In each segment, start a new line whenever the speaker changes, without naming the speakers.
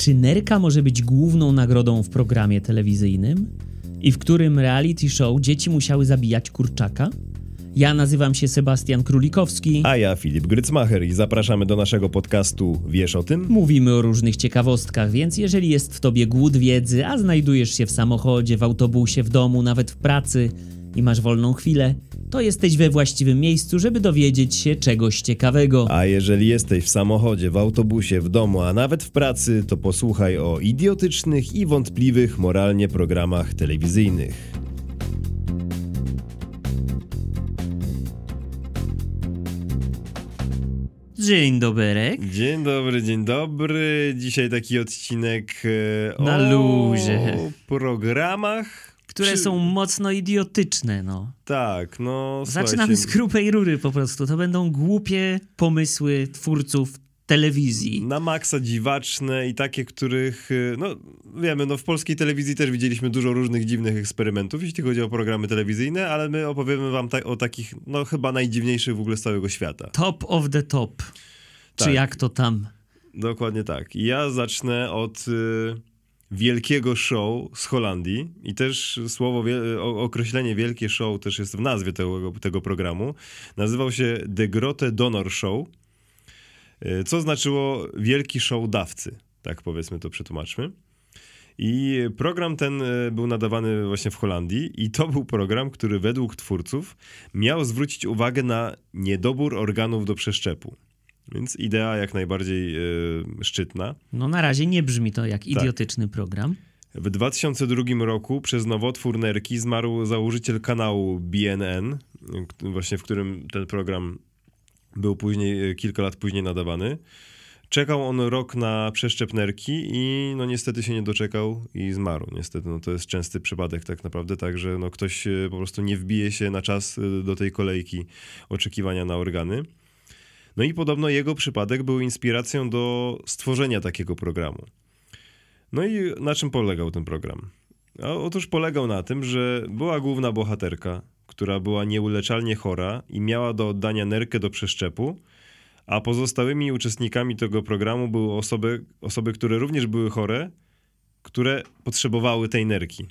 Czy nerka może być główną nagrodą w programie telewizyjnym? I w którym reality show dzieci musiały zabijać kurczaka? Ja nazywam się Sebastian Królikowski.
A ja Filip Grycmacher i zapraszamy do naszego podcastu Wiesz o tym?
Mówimy o różnych ciekawostkach, więc jeżeli jest w tobie głód wiedzy, a znajdujesz się w samochodzie, w autobusie, w domu, nawet w pracy i masz wolną chwilę, to jesteś we właściwym miejscu, żeby dowiedzieć się czegoś ciekawego.
A jeżeli jesteś w samochodzie, w autobusie, w domu, a nawet w pracy, to posłuchaj o idiotycznych i wątpliwych moralnie programach telewizyjnych.
Dzień dobry.
Dzień dobry, dzień dobry. Dzisiaj taki odcinek e,
Na
o
luzie.
programach.
Które
Czy-
są mocno idiotyczne, no.
Tak, no
Zaczynamy z grubej rury po prostu. To będą głupie pomysły twórców telewizji.
Na maksa dziwaczne i takie, których, y, no wiemy, no w polskiej telewizji też widzieliśmy dużo różnych dziwnych eksperymentów, jeśli chodzi o programy telewizyjne, ale my opowiemy wam ta- o takich, no chyba najdziwniejszych w ogóle z całego świata.
Top of the top. Czy
Tak.
jak to tam?
Dokładnie tak. Ja zacznę od y, wielkiego show z Holandii i też słowo, określenie wielkie show też jest w nazwie tego, tego programu. Nazywał się The Grote Donor Show, y, co znaczyło wielki show dawcy. Tak powiedzmy to przetłumaczmy. I program ten y, był nadawany właśnie w Holandii i to był program, który według twórców miał zwrócić uwagę na niedobór organów do przeszczepu. Więc idea jak najbardziej y, szczytna.
No na razie nie brzmi to
Tak.
jak idiotyczny program.
W 2002 roku przez nowotwór nerki zmarł założyciel kanału BNN, właśnie w którym ten program był później, kilka lat później nadawany. Czekał on rok na przeszczep nerki i no niestety się nie doczekał i zmarł. Niestety no to jest częsty przypadek tak naprawdę, tak że no ktoś e, po prostu nie wbije się na czas e, do tej kolejki oczekiwania na organy. No i podobno jego przypadek był inspiracją do stworzenia takiego programu. No i na czym polegał ten program? Otóż polegał na tym, że była główna bohaterka, która była nieuleczalnie chora i miała do oddania nerkę do przeszczepu, a pozostałymi uczestnikami tego programu były osoby, osoby, które również były chore, które potrzebowały tej nerki.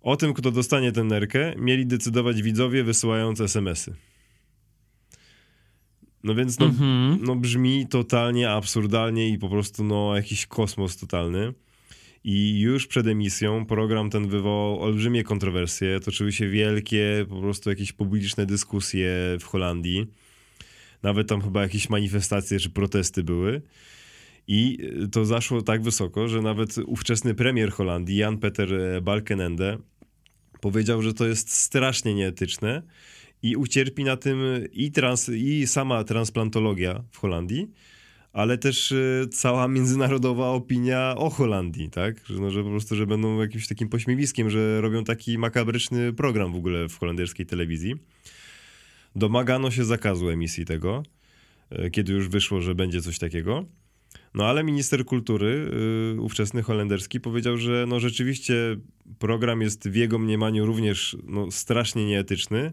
O tym, kto dostanie tę nerkę, mieli decydować widzowie wysyłając SMS-y. No więc no,
Mhm.
no brzmi totalnie absurdalnie i po prostu no jakiś kosmos totalny. I już przed emisją program ten wywołał olbrzymie kontrowersje, toczyły się wielkie, po prostu jakieś publiczne dyskusje w Holandii. Nawet tam chyba jakieś manifestacje czy protesty były. I to zaszło tak wysoko, że nawet ówczesny premier Holandii, Jan-Peter Balkenende, powiedział, że to jest strasznie nieetyczne i ucierpi na tym i, trans, i sama transplantologia w Holandii, ale też y, cała międzynarodowa opinia o Holandii, tak? Że, no, że po prostu, że będą jakimś takim pośmiewiskiem, że robią taki makabryczny program w ogóle w holenderskiej telewizji. Domagano się zakazu emisji tego, y, kiedy już wyszło, że będzie coś takiego. No ale minister kultury, y, ówczesny holenderski, powiedział, że no rzeczywiście program jest w jego mniemaniu również no, strasznie nieetyczny,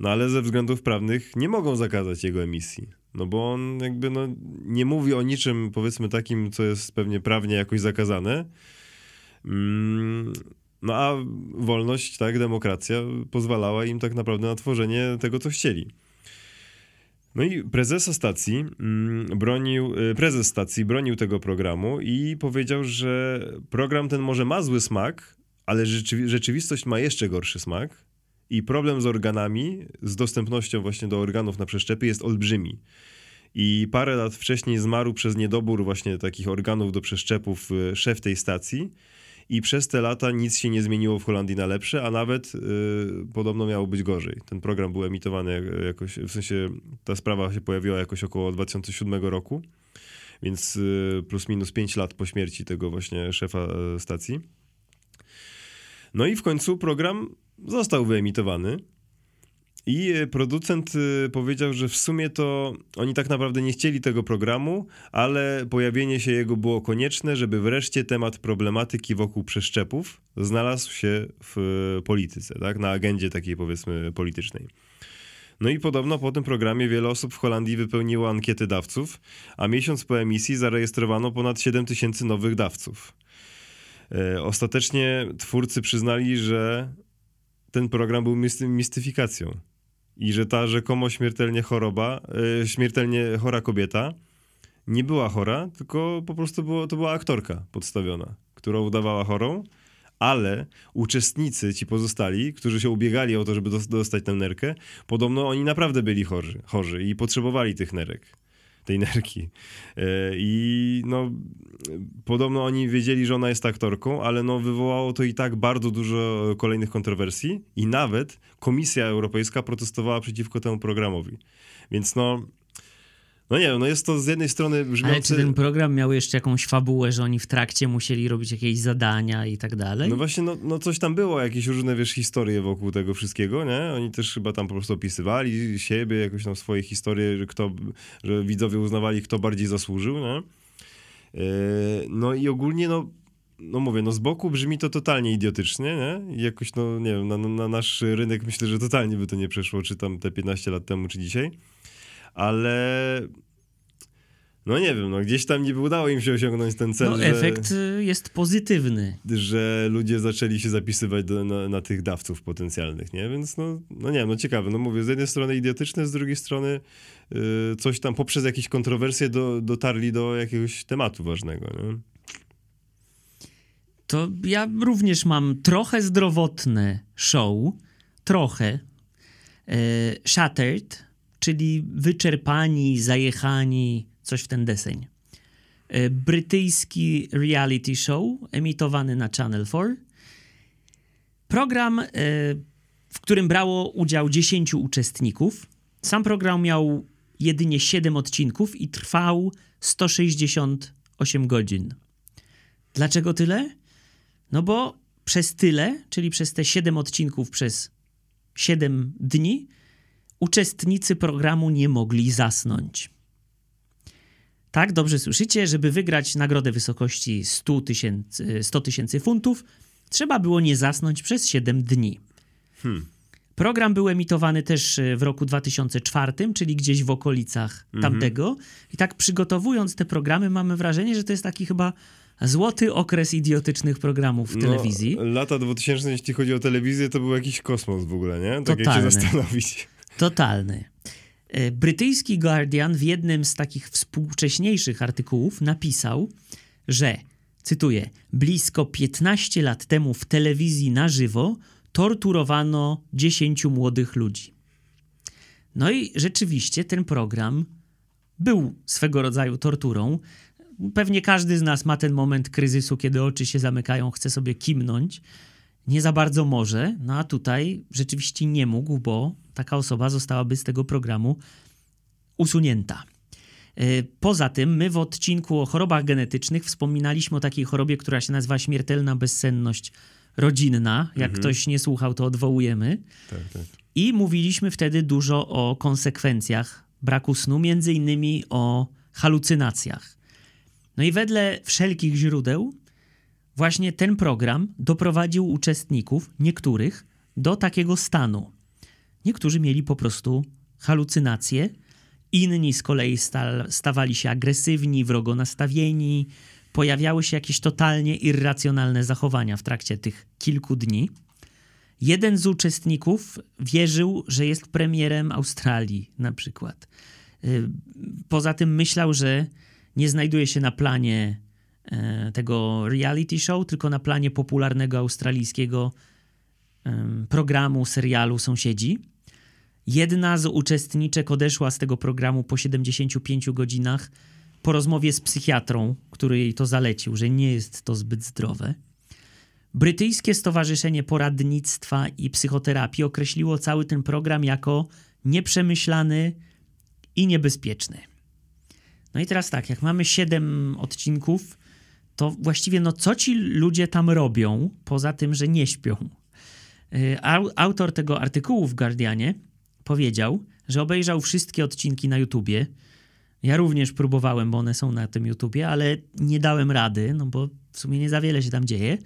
no ale ze względów prawnych nie mogą zakazać jego emisji. No bo on jakby no, nie mówi o niczym, powiedzmy takim, co jest pewnie prawnie jakoś zakazane. Mm, no a wolność, tak, demokracja pozwalała im tak naprawdę na tworzenie tego, co chcieli. No i prezesa stacji mm, bronił, y, prezes stacji bronił tego programu i powiedział, że program ten może ma zły smak, ale rzeczywi- rzeczywistość ma jeszcze gorszy smak i problem z organami, z dostępnością właśnie do organów na przeszczepy jest olbrzymi. I parę lat wcześniej zmarł przez niedobór właśnie takich organów do przeszczepów y, szef tej stacji i przez te lata nic się nie zmieniło w Holandii na lepsze, a nawet y, podobno miało być gorzej. Ten program był emitowany jak- jakoś, w sensie ta sprawa się pojawiła jakoś około 2007 roku, więc y, plus minus 5 lat po śmierci tego właśnie szefa y, stacji. No i w końcu program został wyemitowany. I e, producent y, powiedział, że w sumie to oni tak naprawdę nie chcieli tego programu, ale pojawienie się jego było konieczne, żeby wreszcie temat problematyki wokół przeszczepów znalazł się w e, polityce, tak? na agendzie takiej powiedzmy politycznej. No i podobno po tym programie wiele osób w Holandii wypełniło ankiety dawców, a miesiąc po emisji zarejestrowano ponad 7 tysięcy nowych dawców. E, ostatecznie twórcy przyznali, że ten program był mistyfikacją. I że ta rzekomo śmiertelnie choroba, e, śmiertelnie chora kobieta nie była chora, tylko po prostu było, to była aktorka podstawiona, która udawała chorą, ale uczestnicy, ci pozostali, którzy się ubiegali o to, żeby dostać tę nerkę, podobno oni naprawdę byli chorzy, chorzy i potrzebowali tych nerek tej nerki. E, I no, podobno oni wiedzieli, że ona jest aktorką, ale no, wywołało to i tak bardzo dużo kolejnych kontrowersji i nawet Komisja Europejska protestowała przeciwko temu programowi. Więc no, no nie no jest to z jednej strony brzmiący...
Ale czy ten program miał jeszcze jakąś fabułę, że oni w trakcie musieli robić jakieś zadania i tak dalej?
No właśnie, no, no coś tam było, jakieś różne, wiesz, historie wokół tego wszystkiego, nie? Oni też chyba tam po prostu opisywali siebie, jakoś tam swoje historie, że, kto, że widzowie uznawali, kto bardziej zasłużył, nie? Yy, no i ogólnie, no, no mówię, no z boku brzmi to totalnie idiotycznie, nie? I jakoś, no nie wiem, na, na nasz rynek myślę, że totalnie by to nie przeszło, czy tam te 15 lat temu, czy dzisiaj ale no nie wiem, no gdzieś tam nie udało im się osiągnąć ten cel.
No,
że,
efekt y, jest pozytywny.
Że ludzie zaczęli się zapisywać do, na, na, tych dawców potencjalnych, nie? Więc no, no nie wiem, no ciekawe. No mówię, z jednej strony idiotyczne, z drugiej strony yy, coś tam poprzez jakieś kontrowersje do, dotarli do jakiegoś tematu ważnego, nie?
To ja również mam trochę zdrowotne show, trochę. Yy, Shattered czyli wyczerpani, zajechani, coś w ten deseń. E, brytyjski reality show emitowany na Channel 4. Program, e, w którym brało udział 10 uczestników. Sam program miał jedynie 7 odcinków i trwał 168 godzin. Dlaczego tyle? No bo przez tyle, czyli przez te 7 odcinków przez 7 dni, uczestnicy programu nie mogli zasnąć. Tak, dobrze słyszycie, żeby wygrać nagrodę wysokości 100 tysięcy 100 funtów, trzeba było nie zasnąć przez 7 dni. Hmm. Program był emitowany też e, w roku 2004, czyli gdzieś w okolicach mhm. tamtego. I tak przygotowując te programy, mamy wrażenie, że to jest taki chyba złoty okres idiotycznych programów w no, telewizji.
Lata 2000, jeśli chodzi o telewizję, to był jakiś kosmos w ogóle, nie? Tak Totalny. jak się zastanowić.
Totalny. E, brytyjski Guardian w jednym z takich współcześniejszych artykułów napisał, że, cytuję, blisko 15 lat temu w telewizji na żywo torturowano 10 młodych ludzi. No i rzeczywiście ten program był swego rodzaju torturą. Pewnie każdy z nas ma ten moment kryzysu, kiedy oczy się zamykają, chce sobie kimnąć. Nie za bardzo może, no a tutaj rzeczywiście nie mógł, bo taka osoba zostałaby z tego programu usunięta. E, poza tym, my w odcinku o chorobach genetycznych wspominaliśmy o takiej chorobie, która się nazywa śmiertelna bezsenność rodzinna. Jak mhm. ktoś nie słuchał, to odwołujemy. Tak, tak. I mówiliśmy wtedy dużo o konsekwencjach braku snu, między innymi o halucynacjach. No i wedle wszelkich źródeł, właśnie ten program doprowadził uczestników, niektórych, do takiego stanu. Niektórzy mieli po prostu halucynacje, inni z kolei sta stawali się agresywni, wrogo nastawieni, pojawiały się jakieś totalnie irracjonalne zachowania w trakcie tych kilku dni. Jeden z uczestników wierzył, że jest premierem Australii, na przykład. Y, poza tym myślał, że nie znajduje się na planie e, tego reality show, tylko na planie popularnego australijskiego programu, serialu Sąsiedzi. Jedna z uczestniczek odeszła z tego programu po 75 godzinach po rozmowie z psychiatrą, który jej to zalecił, że nie jest to zbyt zdrowe. Brytyjskie Stowarzyszenie Poradnictwa i Psychoterapii określiło cały ten program jako nieprzemyślany i niebezpieczny. No i teraz tak, jak mamy 7 odcinków, to właściwie no co ci ludzie tam robią, poza tym, że nie śpią? Y, autor tego artykułu w Guardianie powiedział, że obejrzał wszystkie odcinki na YouTubie. Ja również próbowałem, bo one są na tym YouTubie, ale nie dałem rady, no bo w sumie nie za wiele się tam dzieje.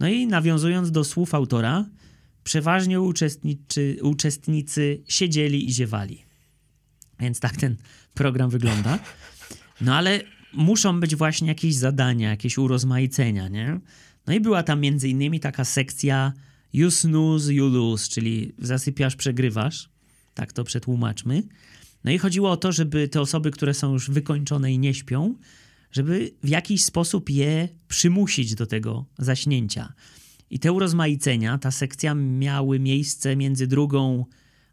No i nawiązując do słów autora, przeważnie uczestniczy, uczestnicy siedzieli i ziewali. Więc tak ten program wygląda. No ale muszą być właśnie jakieś zadania, jakieś urozmaicenia, nie? No i była tam między innymi taka sekcja you snooze, you lose, czyli zasypiasz, przegrywasz. Tak to przetłumaczmy. No i chodziło o to, żeby te osoby, które są już wykończone i nie śpią, żeby w jakiś sposób je przymusić do tego zaśnięcia. I te urozmaicenia, ta sekcja miały miejsce między drugą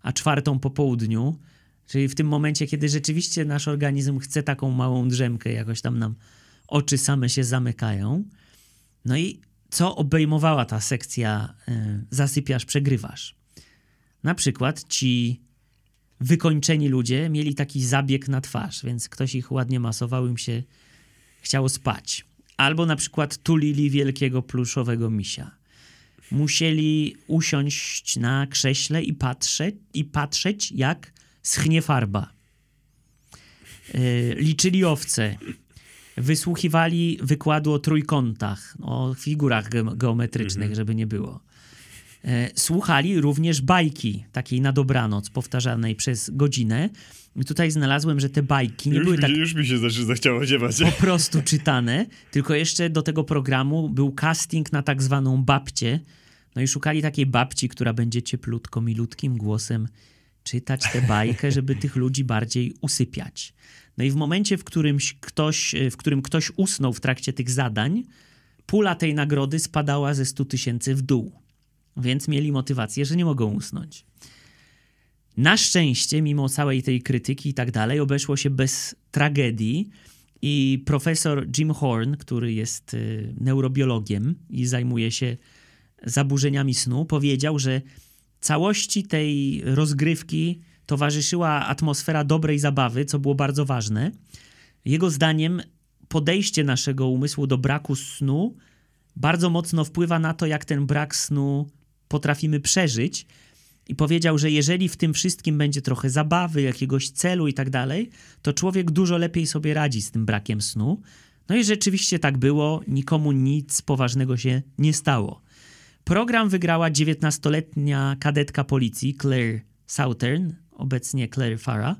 a czwartą po południu, czyli w tym momencie, kiedy rzeczywiście nasz organizm chce taką małą drzemkę, jakoś tam nam oczy same się zamykają. No i co obejmowała ta sekcja y, zasypiasz, przegrywasz? Na przykład ci wykończeni ludzie mieli taki zabieg na twarz, więc ktoś ich ładnie masował, im się chciało spać. Albo na przykład tulili wielkiego pluszowego misia. Musieli usiąść na krześle i patrzeć, i patrzeć jak schnie farba. Yy, liczyli owce. Wysłuchiwali wykładu o trójkątach, o figurach ge geometrycznych, mhm. żeby nie było. E, słuchali również bajki, takiej na dobranoc, powtarzanej przez godzinę. I tutaj znalazłem, że te bajki nie
już
były
mi,
tak...
Już mi się zachciało dziewać.
Po prostu czytane, tylko jeszcze do tego programu był casting na tak zwaną babcię. No i szukali takiej babci, która będzie cieplutko, milutkim głosem czytać tę bajkę, żeby tych ludzi bardziej usypiać. No i w momencie, w którym ktoś, w którym ktoś usnął w trakcie tych zadań, pula tej nagrody spadała ze 100 tysięcy w dół więc mieli motywację, że nie mogą usnąć. Na szczęście, mimo całej tej krytyki i tak dalej, obeszło się bez tragedii i profesor Jim Horn, który jest y, neurobiologiem i zajmuje się zaburzeniami snu, powiedział, że całości tej rozgrywki towarzyszyła atmosfera dobrej zabawy, co było bardzo ważne. Jego zdaniem podejście naszego umysłu do braku snu bardzo mocno wpływa na to, jak ten brak snu potrafimy przeżyć. I powiedział, że jeżeli w tym wszystkim będzie trochę zabawy, jakiegoś celu i tak dalej, to człowiek dużo lepiej sobie radzi z tym brakiem snu. No i rzeczywiście tak było, nikomu nic poważnego się nie stało. Program wygrała 19-letnia kadetka policji Claire Southern, obecnie Claire Farah.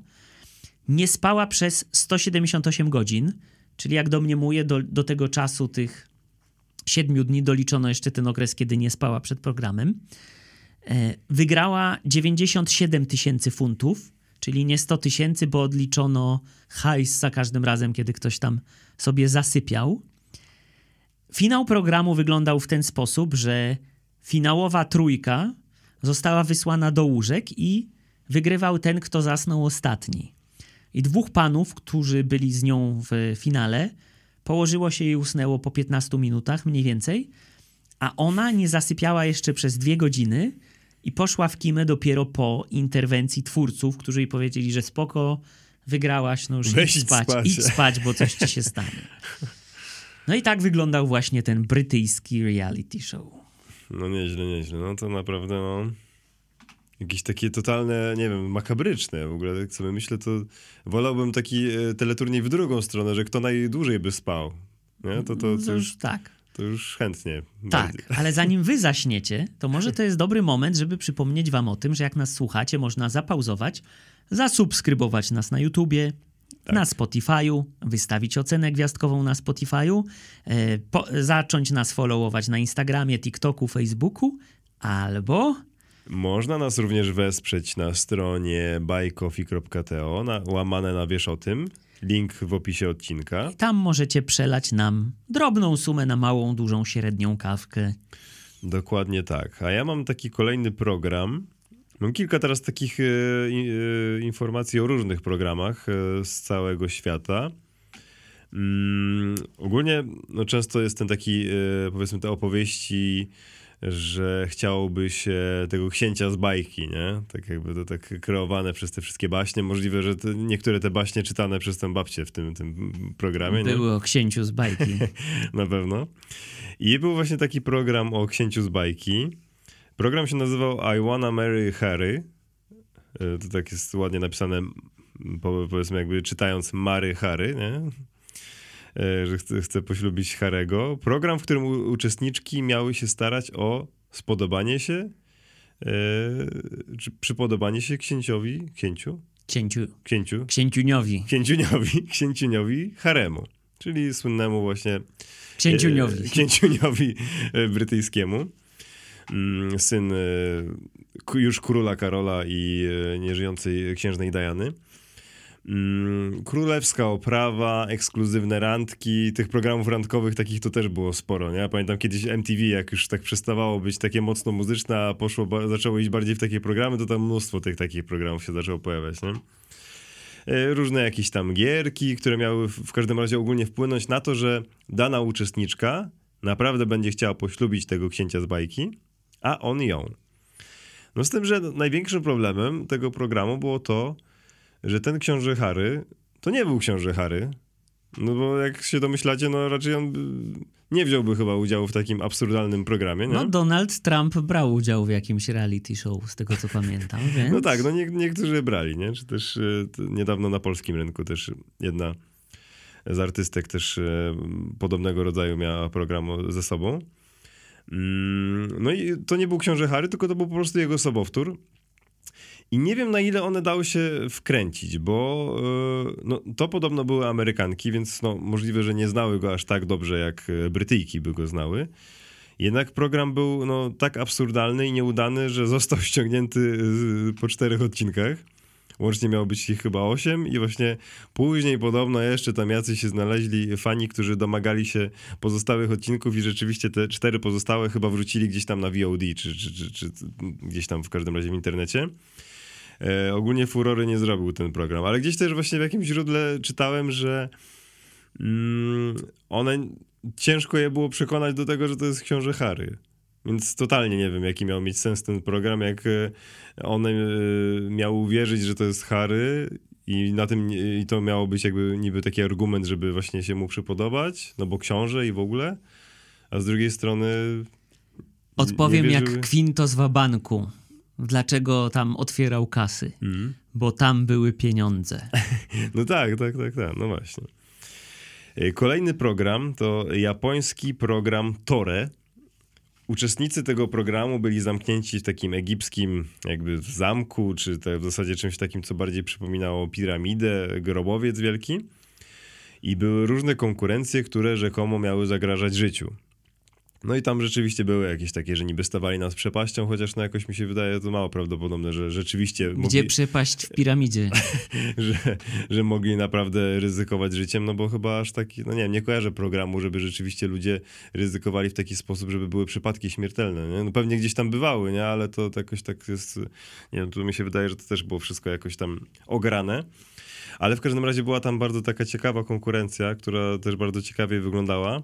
Nie spała przez 178 godzin, czyli jak domniemuję, do, do tego czasu tych siedmiu dni doliczono jeszcze ten okres, kiedy nie spała przed programem. E, wygrała 97 tysięcy funtów, czyli nie 100 tysięcy, bo odliczono hajs za każdym razem, kiedy ktoś tam sobie zasypiał. Finał programu wyglądał w ten sposób, że finałowa trójka została wysłana do łóżek i wygrywał ten, kto zasnął ostatni. I dwóch panów, którzy byli z nią w finale, położyło się i usnęło po 15 minutach mniej więcej, a ona nie zasypiała jeszcze przez dwie godziny i poszła w kimę dopiero po interwencji twórców, którzy jej powiedzieli, że spoko, wygrałaś, no już
Weź
idź spać,
spać.
idź spać, bo coś ci się stanie. No i tak wyglądał właśnie ten brytyjski reality show.
No nieźle, nieźle. No to naprawdę, no jakieś takie totalne, nie wiem, makabryczne w ogóle. Tak sobie myślę, to wolałbym taki e, teleturniej w drugą stronę, że kto najdłużej by spał. Nie? To, to, to,
No
już,
tak.
to już chętnie.
Tak,
bardziej.
ale zanim wy zaśniecie, to może to jest dobry moment, żeby przypomnieć wam o tym, że jak nas słuchacie, można zapauzować, zasubskrybować nas na YouTubie,
Tak.
na Spotify'u, wystawić ocenę gwiazdkową na Spotify'u, e, po, zacząć nas followować na Instagramie, TikToku, Facebooku, albo
Można nas również wesprzeć na stronie buycoffee.to, na, łamane na wiesz o tym. Link w opisie odcinka.
tam możecie przelać nam drobną sumę na małą, dużą, średnią kawkę.
Dokładnie tak. A ja mam taki kolejny program. Mam kilka teraz takich i- e, informacji o różnych programach e, z całego świata. Mm, ogólnie no, często jest ten taki, powiedzmy, te opowieści, że chciałoby się tego księcia z bajki, nie? Tak jakby to tak kreowane przez te wszystkie baśnie. Możliwe, że te, niektóre te baśnie czytane przez tę babcię w tym, tym programie, nie?
Były o księciu z bajki.
na pewno. I był właśnie taki program o księciu z bajki. Program się nazywał I Wanna Marry Harry. E, To tak jest ładnie napisane, powiedzmy jakby czytając Mary Harry, nie? E, Że chce, chce poślubić Harego. Program, w którym uczestniczki miały się starać o spodobanie się czy przypodobanie się księciowi, księciu?
Księciu.
Księciu.
Księciuniowi.
Księciuniowi, księciuniowi haremu, czyli słynnemu właśnie
Księciuniowi.
e, księciuniowi e, brytyjskiemu. Mm, Syn e, już króla Karola i e, nieżyjącej księżnej Diany. Mm, Królewska oprawa, ekskluzywne randki, tych programów randkowych takich to też było sporo, nie? Ja pamiętam kiedyś MTV, jak już tak przestawało być takie mocno muzyczne, a poszło, zaczęło iść bardziej w takie programy, to tam mnóstwo tych takich programów się zaczęło pojawiać, nie? E, Różne jakieś tam gierki, które miały w każdym razie ogólnie wpłynąć na to, że dana uczestniczka naprawdę będzie chciała poślubić tego księcia z bajki, a on ją. No z tym, że największym problemem tego programu było to, że ten książę Harry to nie był książę Harry. No bo jak się domyślacie, no raczej on nie wziąłby chyba udziału w takim absurdalnym programie, nie?
No, Donald Trump brał udział w jakimś reality show, z tego co pamiętam, więc...
No tak, no nie, niektórzy brali, nie? Czy też e, niedawno na polskim rynku też jedna z artystek też e, podobnego rodzaju miała program ze sobą. Mm, No i to nie był książę Harry, tylko to był po prostu jego sobowtór. I nie wiem na ile one dały się wkręcić, bo e, no, to podobno były Amerykanki, więc no, możliwe, że nie znały go aż tak dobrze, jak e, Brytyjki by go znały. Jednak program był no, tak absurdalny i nieudany, że został ściągnięty po czterech odcinkach. Łącznie miało być ich chyba osiem i właśnie później podobno jeszcze tam jacyś się znaleźli fani, którzy domagali się pozostałych odcinków i rzeczywiście te cztery pozostałe chyba wrócili gdzieś tam na VOD, czy, czy, czy, czy gdzieś tam w każdym razie w internecie. E, ogólnie furory nie zrobił ten program, ale gdzieś też właśnie w jakimś źródle czytałem, że mm, one ciężko je było przekonać do tego, że to jest książę Harry. Więc totalnie nie wiem, jaki miał mieć sens ten program, jak e, one e, miały uwierzyć, że to jest Harry i na tym i to miało być jakby niby taki argument, żeby właśnie się mu przypodobać, no bo książę i w ogóle, a z drugiej strony
Odpowiem jak
wierzyły-
Quinto z Wabanku. Dlaczego tam otwierał kasy?
Mhm.
Bo tam były pieniądze.
No tak, tak, tak, tak, no właśnie. E, Kolejny program to japoński program Tore. Uczestnicy tego programu byli zamknięci w takim egipskim jakby zamku, czy w zasadzie czymś takim, co bardziej przypominało piramidę, grobowiec wielki. I były różne konkurencje, które rzekomo miały zagrażać życiu. No i tam rzeczywiście były jakieś takie, że niby stawali nad przepaścią, chociaż no jakoś mi się wydaje to mało prawdopodobne, że rzeczywiście
Gdzie
mogli,
przepaść w piramidzie?
że, że mogli naprawdę ryzykować życiem, no bo chyba aż taki, no nie wiem, nie kojarzę programu, żeby rzeczywiście ludzie ryzykowali w taki sposób, żeby były przypadki śmiertelne, nie? No pewnie gdzieś tam bywały, nie? Ale to, to jakoś tak jest, nie wiem, tu mi się wydaje, że to też było wszystko jakoś tam ograne. Ale w każdym razie była tam bardzo taka ciekawa konkurencja, która też bardzo ciekawie wyglądała,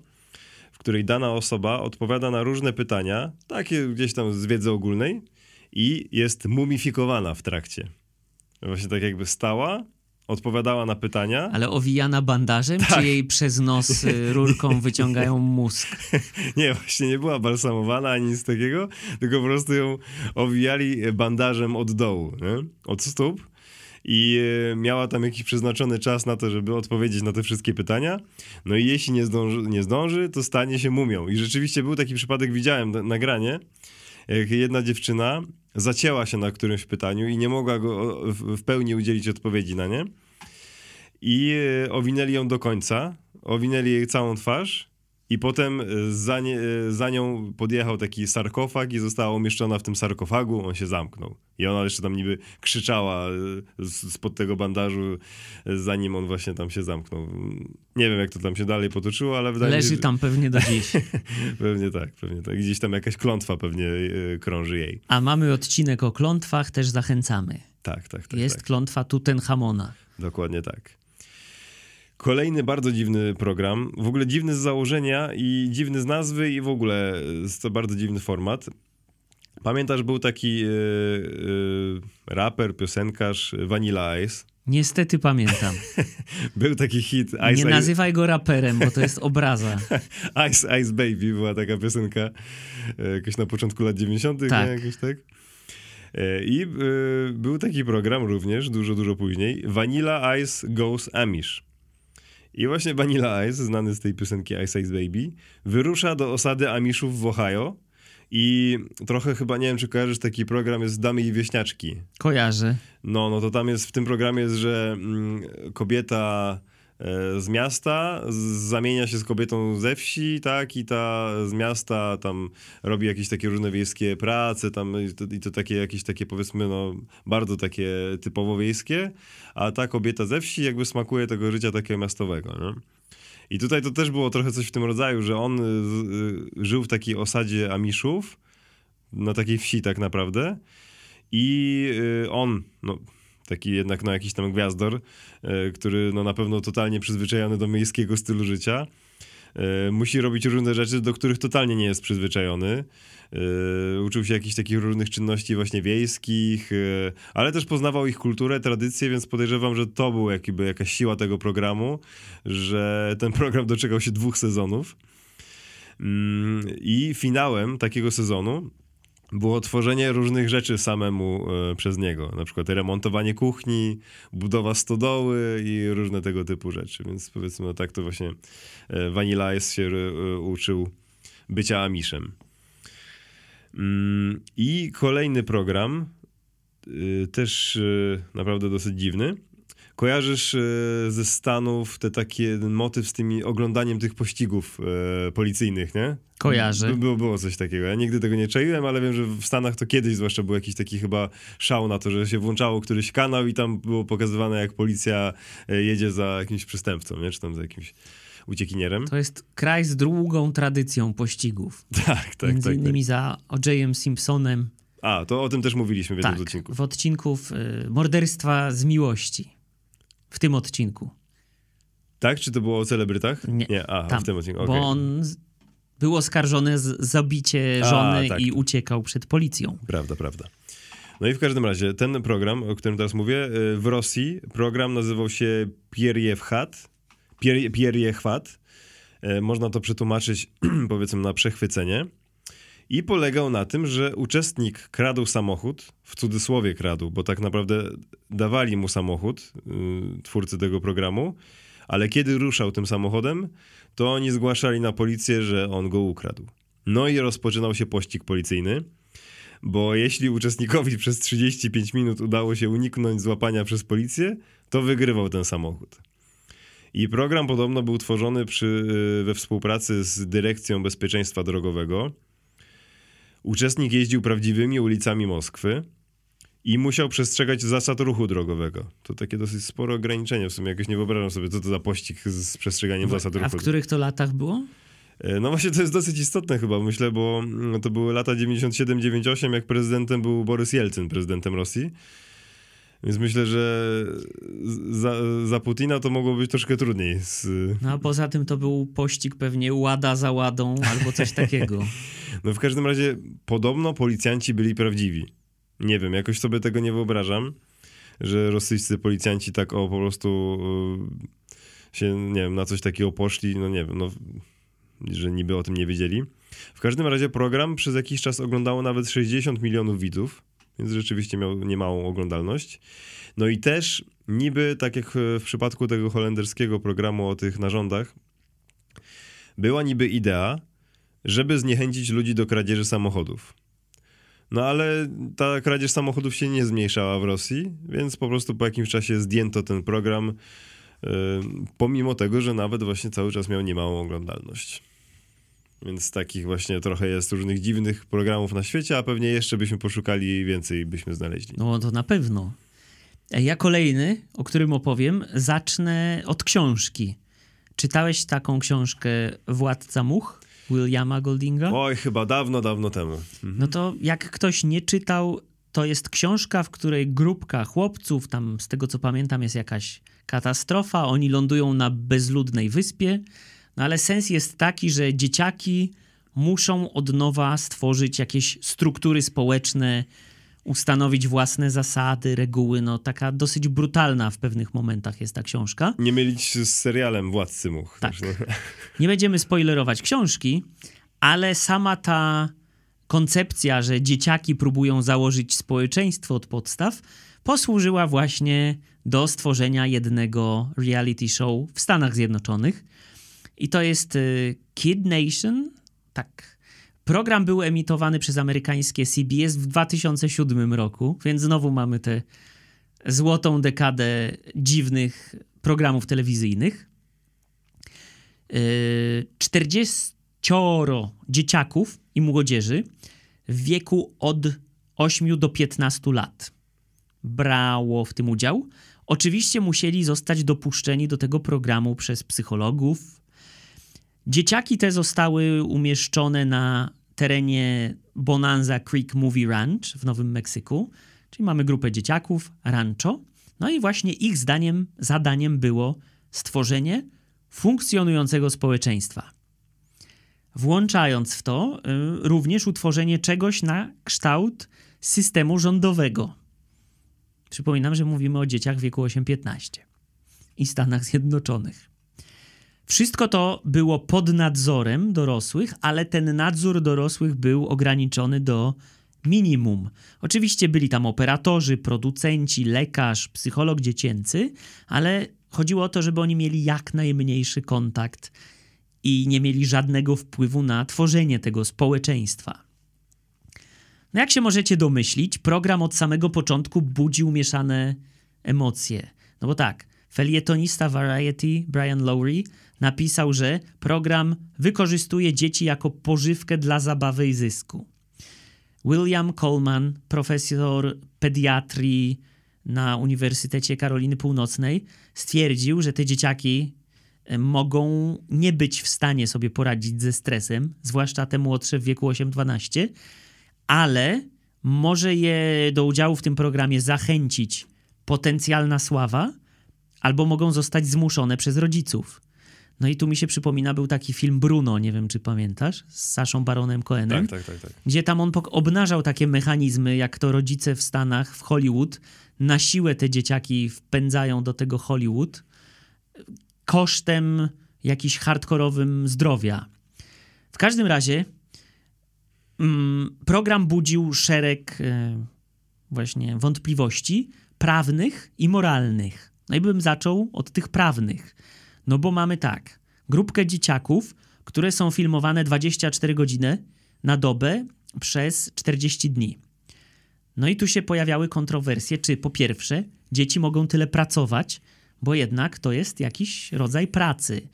której dana osoba odpowiada na różne pytania, takie gdzieś tam z wiedzy ogólnej i jest mumifikowana w trakcie. Właśnie tak jakby stała, odpowiadała na pytania.
Ale owijana bandażem,
Tak.
czy jej przez nos y, rurką wyciągają mózg?
Nie, właśnie nie była balsamowana ani nic takiego, tylko po prostu ją owijali bandażem od dołu, nie? od stóp. I e, miała tam jakiś przeznaczony czas na to, żeby odpowiedzieć na te wszystkie pytania. No i jeśli nie zdąży, nie zdąży to stanie się mumią. I rzeczywiście był taki przypadek, widziałem na- nagranie, jak jedna dziewczyna zacięła się na którymś pytaniu i nie mogła go w pełni udzielić odpowiedzi na nie. I e, owinęli ją do końca, owinęli jej całą twarz i potem e, za, nie, e, za nią podjechał taki sarkofag i została umieszczona w tym sarkofagu, on się zamknął. I ona jeszcze tam niby krzyczała e, spod tego bandażu, zanim on właśnie tam się zamknął. Nie wiem, jak to tam się dalej potoczyło, ale wydaje mi
Leży
się, że
tam pewnie do dziś.
pewnie tak, pewnie tak. Gdzieś tam jakaś klątwa pewnie krąży jej.
A mamy odcinek o klątwach, też zachęcamy.
Tak, tak, tak.
Jest
tak.
klątwa Tutenchamona.
Dokładnie tak. Kolejny bardzo dziwny program. W ogóle dziwny z założenia i dziwny z nazwy i w ogóle jest to bardzo dziwny format. Pamiętasz, był taki yy, yy, raper, piosenkarz Vanilla Ice.
Niestety pamiętam.
Był taki hit Ice
Nie nazywaj go raperem, bo to jest obraza.
Ice, Ice Baby, była taka piosenka e, jakoś na początku lat 90.,
Tak.
nie? Jakoś tak. I był taki program również, dużo, dużo później, Vanilla Ice Goes Amish. I właśnie Vanilla Ice, znany z tej piosenki Ice Ice Baby, wyrusza do osady Amishów w Ohio, I trochę chyba, nie wiem, czy kojarzysz taki program, jest Damy i Wieśniaczki.
Kojarzę.
No, no to tam jest, w tym programie jest, że mm, kobieta z miasta zamienia się z kobietą ze wsi, tak, i ta z miasta tam robi jakieś takie różne wiejskie prace, tam i to, i to takie jakieś takie powiedzmy, no, bardzo takie typowo wiejskie, a ta kobieta ze wsi jakby smakuje tego życia takiego miastowego, nie? I tutaj to też było trochę coś w tym rodzaju, że on y, y, żył w takiej osadzie Amiszów, na takiej wsi tak naprawdę. I y, on, no, taki jednak no, jakiś tam gwiazdor, który no, na pewno totalnie przyzwyczajony do miejskiego stylu życia, musi robić różne rzeczy, do których totalnie nie jest przyzwyczajony. Yy, uczył się jakichś takich różnych czynności właśnie wiejskich, ale też poznawał ich kulturę, tradycję, więc podejrzewam, że to był jakby jakaś siła tego programu, że ten program doczekał się dwóch sezonów. Yy, I finałem takiego sezonu było tworzenie różnych rzeczy samemu e, przez niego. Na przykład remontowanie kuchni, budowa stodoły i różne tego typu rzeczy. Więc powiedzmy, no tak to właśnie e, Vanilla Ice się e, uczył bycia Amiszem. Mm, I kolejny program, y, też y, naprawdę dosyć dziwny. Kojarzysz y, ze Stanów te takie motyw z tymi oglądaniem tych pościgów policyjnych, nie?
Kojarzę.
Było, było coś takiego. Ja nigdy tego nie czaiłem, ale wiem, że w Stanach to kiedyś zwłaszcza był jakiś taki chyba szał na to, że się włączało któryś kanał i tam było pokazywane, jak policja jedzie za jakimś przestępcą, nie? Czy tam za jakimś uciekinierem.
To jest kraj z długą tradycją pościgów.
Tak, tak.
Między
tak,
innymi
tak.
za O.J.em Simpsonem.
A, to o tym też mówiliśmy w jednym
tak,
z odcinków.
w odcinków y, Morderstwa z miłości. W tym odcinku.
Tak? Czy to było o celebrytach?
Nie,
Nie. A,
tam,
w tym odcinku,
Bo
okay.
on z, był oskarżony z zabicie żony
A, tak.
i uciekał przed policją.
Prawda, prawda. No i w każdym razie ten program, o którym teraz mówię, y, w Rosji program nazywał się Pierjewchat. Pier, Pierjechwat. Y, Można to przetłumaczyć powiedzmy na przechwycenie. I polegał na tym, że uczestnik kradł samochód, w cudzysłowie kradł, bo tak naprawdę dawali mu samochód, yy, twórcy tego programu, ale kiedy ruszał tym samochodem, to oni zgłaszali na policję, że on go ukradł. No i rozpoczynał się pościg policyjny, bo jeśli uczestnikowi przez 35 minut udało się uniknąć złapania przez policję, to wygrywał ten samochód. I program podobno był tworzony przy, yy, we współpracy z Dyrekcją Bezpieczeństwa Drogowego. Uczestnik jeździł prawdziwymi ulicami Moskwy i musiał przestrzegać zasad ruchu drogowego. To takie dosyć spore ograniczenie. W sumie jakoś nie wyobrażam sobie, co to za pościg z przestrzeganiem
W-
zasad ruchu.
A w których to latach było?
E, No właśnie to jest dosyć istotne chyba, myślę, bo mm, to były lata 97-98, jak prezydentem był Borys Jelcyn, prezydentem Rosji. Więc myślę, że za, za Putina to mogło być troszkę trudniej. Z,
No a poza tym to był pościg pewnie łada za ładą albo coś takiego.
No w każdym razie podobno policjanci byli prawdziwi. Nie wiem, jakoś sobie tego nie wyobrażam, że rosyjscy policjanci tak o po prostu y, się, nie wiem, na coś takiego poszli, no nie wiem, no, że niby o tym nie wiedzieli. W każdym razie program przez jakiś czas oglądało nawet 60 milionów widzów, więc rzeczywiście miał niemałą oglądalność. No i też niby, tak jak w przypadku tego holenderskiego programu o tych narządach, była niby idea, żeby zniechęcić ludzi do kradzieży samochodów. No ale ta kradzież samochodów się nie zmniejszała w Rosji, więc po prostu po jakimś czasie zdjęto ten program, yy, pomimo tego, że nawet właśnie cały czas miał niemałą oglądalność. Więc takich właśnie trochę jest różnych dziwnych programów na świecie, a pewnie jeszcze byśmy poszukali więcej byśmy znaleźli.
No to na pewno. E, Ja kolejny, o którym opowiem, zacznę od książki. Czytałeś taką książkę Władca Much Williama Goldinga?
Oj, chyba dawno, dawno temu. Mhm.
No to jak ktoś nie czytał, to jest książka, w której grupka chłopców, tam z tego co pamiętam jest jakaś katastrofa, oni lądują na bezludnej wyspie, no ale sens jest taki, że dzieciaki muszą od nowa stworzyć jakieś struktury społeczne, ustanowić własne zasady, reguły, no taka dosyć brutalna w pewnych momentach jest ta książka.
Nie mylić z serialem Władcy Much.
Tak. Nie będziemy spoilerować książki, ale sama ta koncepcja, że dzieciaki próbują założyć społeczeństwo od podstaw, posłużyła właśnie do stworzenia jednego reality show w Stanach Zjednoczonych. I to jest y, Kid Nation, tak. Program był emitowany przez amerykańskie CBS w 2007 roku, więc znowu mamy tę złotą dekadę dziwnych programów telewizyjnych. Yy, 40 dzieciaków i młodzieży w wieku od 8 do 15 lat brało w tym udział. Oczywiście musieli zostać dopuszczeni do tego programu przez psychologów. Dzieciaki te zostały umieszczone na terenie Bonanza Creek Movie Ranch w Nowym Meksyku. Czyli mamy grupę dzieciaków, rancho. No i właśnie ich zdaniem, zadaniem było stworzenie funkcjonującego społeczeństwa. Włączając w to y, również utworzenie czegoś na kształt systemu rządowego. Przypominam, że mówimy o dzieciach w wieku 8-15 i Stanach Zjednoczonych. Wszystko to było pod nadzorem dorosłych, ale ten nadzór dorosłych był ograniczony do minimum. Oczywiście byli tam operatorzy, producenci, lekarz, psycholog dziecięcy, ale chodziło o to, żeby oni mieli jak najmniejszy kontakt i nie mieli żadnego wpływu na tworzenie tego społeczeństwa. No jak się możecie domyślić, program od samego początku budził mieszane emocje. No bo tak, felietonista Variety Brian Lowry napisał, że program wykorzystuje dzieci jako pożywkę dla zabawy i zysku. William Coleman, profesor pediatrii na Uniwersytecie Karoliny Północnej, stwierdził, że te dzieciaki e, mogą nie być w stanie sobie poradzić ze stresem, zwłaszcza te młodsze w wieku 8-12, ale może je do udziału w tym programie zachęcić potencjalna sława, albo mogą zostać zmuszone przez rodziców. No i tu mi się przypomina, był taki film Bruno, nie wiem czy pamiętasz, z Saszą Baronem Cohenem.
Tak, tak, tak, tak.
Gdzie tam on obnażał takie mechanizmy, jak to rodzice w Stanach, w Hollywood, na siłę te dzieciaki wpędzają do tego Hollywood kosztem jakiś hardkorowym zdrowia. W każdym razie mm, program budził szereg e, właśnie wątpliwości prawnych i moralnych. No i bym zaczął od tych prawnych. No bo mamy tak, grupkę dzieciaków, które są filmowane 24 godziny na dobę przez 40 dni. No i tu się pojawiały kontrowersje, czy po pierwsze dzieci mogą tyle pracować, bo jednak to jest jakiś rodzaj pracy.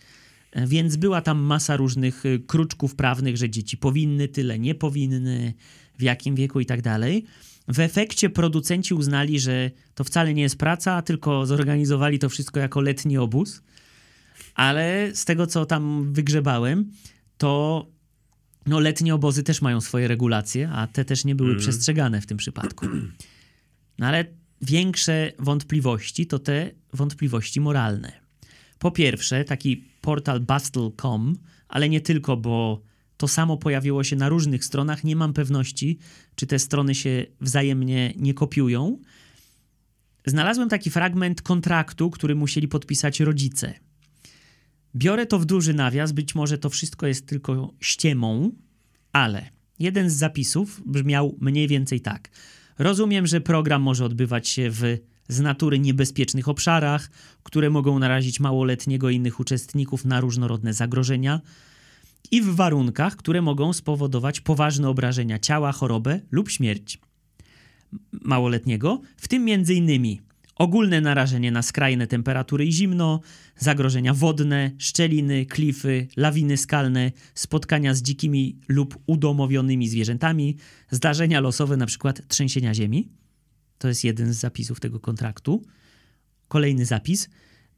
Więc była tam masa różnych y, kruczków prawnych, że dzieci powinny tyle, nie powinny, w jakim wieku i tak dalej. W efekcie producenci uznali, że to wcale nie jest praca, tylko zorganizowali to wszystko jako letni obóz ale z tego, co tam wygrzebałem, to no, letnie obozy też mają swoje regulacje, a te też nie były mm. przestrzegane w tym przypadku. No ale większe wątpliwości to te wątpliwości moralne. Po pierwsze, taki portal Bustle.com, ale nie tylko, bo to samo pojawiło się na różnych stronach. Nie mam pewności, czy te strony się wzajemnie nie kopiują. Znalazłem taki fragment kontraktu, który musieli podpisać rodzice. Biorę to w duży nawias, być może to wszystko jest tylko ściemą, ale jeden z zapisów brzmiał mniej więcej tak. Rozumiem, że program może odbywać się w z natury niebezpiecznych obszarach, które mogą narazić małoletniego i innych uczestników na różnorodne zagrożenia i w warunkach, które mogą spowodować poważne obrażenia ciała, chorobę lub śmierć małoletniego, w tym innymi ogólne narażenie na skrajne temperatury i zimno, zagrożenia wodne, szczeliny, klify, lawiny skalne, spotkania z dzikimi lub udomowionymi zwierzętami, zdarzenia losowe, np. trzęsienia ziemi. To jest jeden z zapisów tego kontraktu. Kolejny zapis.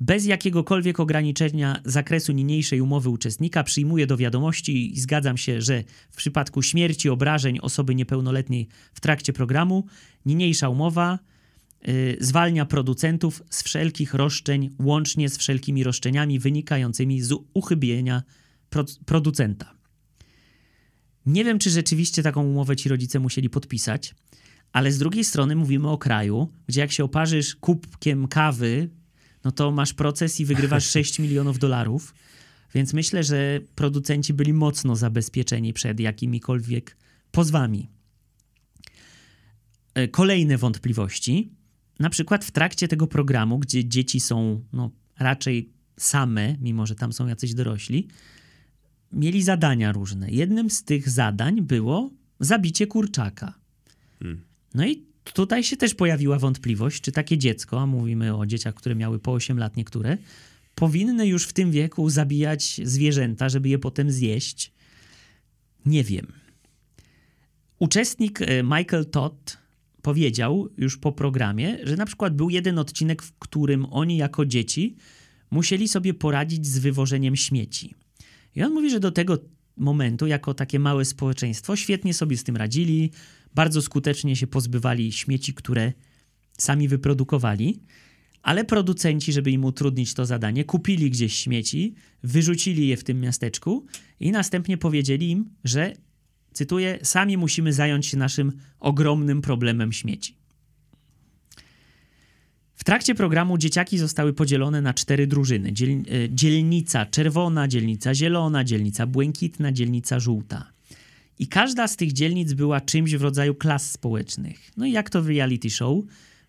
Bez jakiegokolwiek ograniczenia zakresu niniejszej umowy uczestnika przyjmuję do wiadomości i zgadzam się, że w przypadku śmierci, obrażeń osoby niepełnoletniej w trakcie programu niniejsza umowa zwalnia producentów z wszelkich roszczeń, łącznie z wszelkimi roszczeniami wynikającymi z uchybienia pro producenta. Nie wiem, czy rzeczywiście taką umowę ci rodzice musieli podpisać, ale z drugiej strony mówimy o kraju, gdzie jak się oparzysz kubkiem kawy, no to masz proces i wygrywasz 6 milionów dolarów. Więc myślę, że producenci byli mocno zabezpieczeni przed jakimikolwiek pozwami. Y, kolejne wątpliwości na przykład w trakcie tego programu, gdzie dzieci są no, raczej same, mimo że tam są jacyś dorośli, mieli zadania różne. Jednym z tych zadań było zabicie kurczaka.
Hmm.
No i tutaj się też pojawiła wątpliwość, czy takie dziecko, a mówimy o dzieciach, które miały po 8 lat niektóre, powinny już w tym wieku zabijać zwierzęta, żeby je potem zjeść. Nie wiem. Uczestnik e, Michael Todd powiedział już po programie, że na przykład był jeden odcinek, w którym oni jako dzieci musieli sobie poradzić z wywożeniem śmieci. I on mówi, że do tego momentu, jako takie małe społeczeństwo, świetnie sobie z tym radzili, bardzo skutecznie się pozbywali śmieci, które sami wyprodukowali, ale producenci, żeby im utrudnić to zadanie, kupili gdzieś śmieci, wyrzucili je w tym miasteczku i następnie powiedzieli im, że, cytuję, sami musimy zająć się naszym ogromnym problemem śmieci. W trakcie programu dzieciaki zostały podzielone na cztery drużyny: Dziel, e, dzielnica czerwona, dzielnica zielona, dzielnica błękitna, dzielnica żółta. I każda z tych dzielnic była czymś w rodzaju klas społecznych. No i jak to w reality show,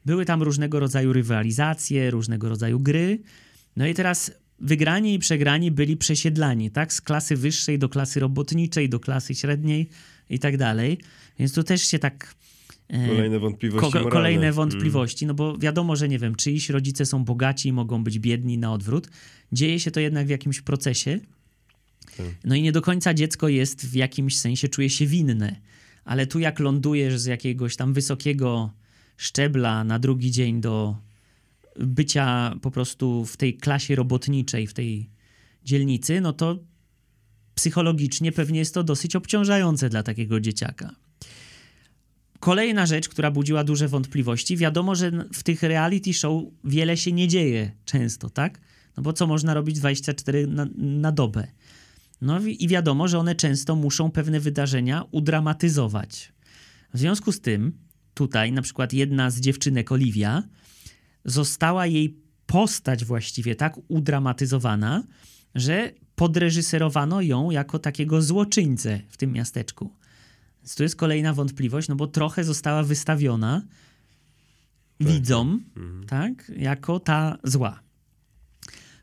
były tam różnego rodzaju rywalizacje, różnego rodzaju gry. No i teraz wygrani i przegrani byli przesiedlani, tak? Z klasy wyższej do klasy robotniczej, do klasy średniej i tak dalej. Więc tu też się tak e,
Kolejne wątpliwości
Ko- kolejne
Mm.
wątpliwości, no bo wiadomo, że nie wiem, czyjś rodzice są bogaci i mogą być biedni na odwrót. Dzieje się to jednak w jakimś procesie.
Tak.
No i nie do końca dziecko jest w jakimś sensie, czuje się winne. Ale tu jak lądujesz z jakiegoś tam wysokiego szczebla na drugi dzień do bycia po prostu w tej klasie robotniczej, w tej dzielnicy, no to psychologicznie pewnie jest to dosyć obciążające dla takiego dzieciaka. Kolejna rzecz, która budziła duże wątpliwości, wiadomo, że w tych reality show wiele się nie dzieje często, tak? No bo co można robić 24 na, na dobę? No i wiadomo, że one często muszą pewne wydarzenia udramatyzować. W związku z tym, tutaj na przykład jedna z dziewczynek, Oliwia, została jej postać właściwie tak udramatyzowana, że podreżyserowano ją jako takiego złoczyńcę w tym miasteczku. Więc tu jest kolejna wątpliwość, no bo trochę została wystawiona widzom, tak, jako ta zła.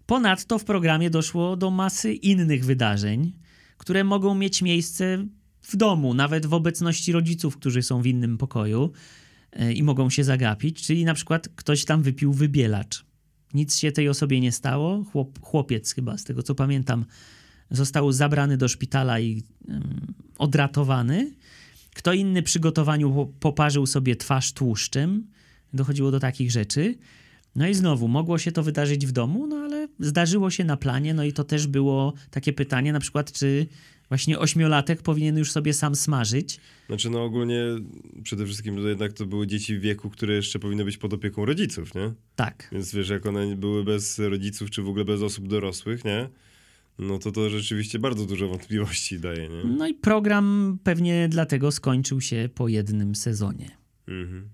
Ponadto w programie doszło do masy innych wydarzeń, które mogą mieć miejsce w domu, nawet w obecności rodziców, którzy są w innym pokoju i mogą się zagapić, czyli na przykład ktoś tam wypił wybielacz. Nic się tej osobie nie stało. Chłop, chłopiec chyba, z tego co pamiętam, został zabrany do szpitala i ym, odratowany. Kto inny przy gotowaniu po- poparzył sobie twarz tłuszczem. Dochodziło do takich rzeczy. No i znowu, mogło się to wydarzyć w domu, no ale zdarzyło się na planie, no i to też było takie pytanie, na przykład, czy właśnie ośmiolatek powinien już sobie sam smażyć.
Znaczy, no ogólnie przede wszystkim to jednak to były dzieci w wieku, które jeszcze powinny być pod opieką rodziców, nie?
Tak.
Więc wiesz, jak one były bez rodziców, czy w ogóle bez osób dorosłych, nie? No to to rzeczywiście bardzo dużo wątpliwości daje, nie?
No i program pewnie dlatego skończył się po jednym sezonie.
Mhm.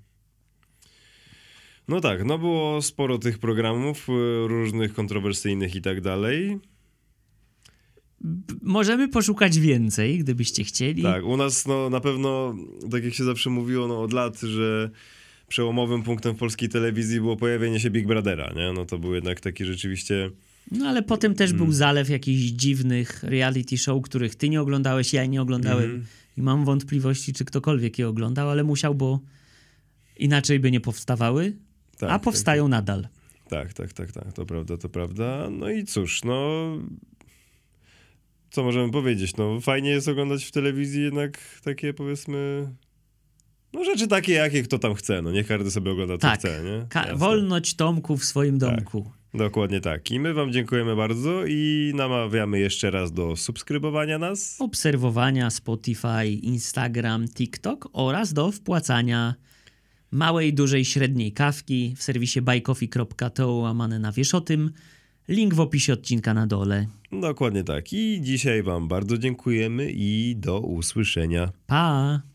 No tak, no było sporo tych programów y, różnych, kontrowersyjnych i tak dalej.
Możemy poszukać więcej, gdybyście chcieli.
Tak, u nas no na pewno, tak jak się zawsze mówiło no, od lat, że przełomowym punktem polskiej telewizji było pojawienie się Big Brothera, nie? No to był jednak taki rzeczywiście...
No ale potem też był zalew jakichś dziwnych reality show, których ty nie oglądałeś, ja nie oglądałem
Mhm.
i mam wątpliwości, czy ktokolwiek je oglądał, ale musiał, bo inaczej by nie powstawały,
Tak,
a powstają nadal.
Tak, tak, tak, tak, to prawda, to prawda. No i cóż, no... Co możemy powiedzieć? No fajnie jest oglądać w telewizji jednak takie powiedzmy... No rzeczy takie, jakie kto tam chce, no niech każdy sobie ogląda co
Tak.
chce, nie?
Ka- wolność Tomku w swoim
Tak.
domku.
Dokładnie tak. I my wam dziękujemy bardzo i namawiamy jeszcze raz do subskrybowania nas.
Obserwowania Spotify, Instagram, TikTok oraz do wpłacania małej, dużej, średniej kawki w serwisie buycoffee.to łamane na wiesz o tym. Link w opisie odcinka na dole.
Dokładnie tak. I dzisiaj wam bardzo dziękujemy i do usłyszenia.
Pa!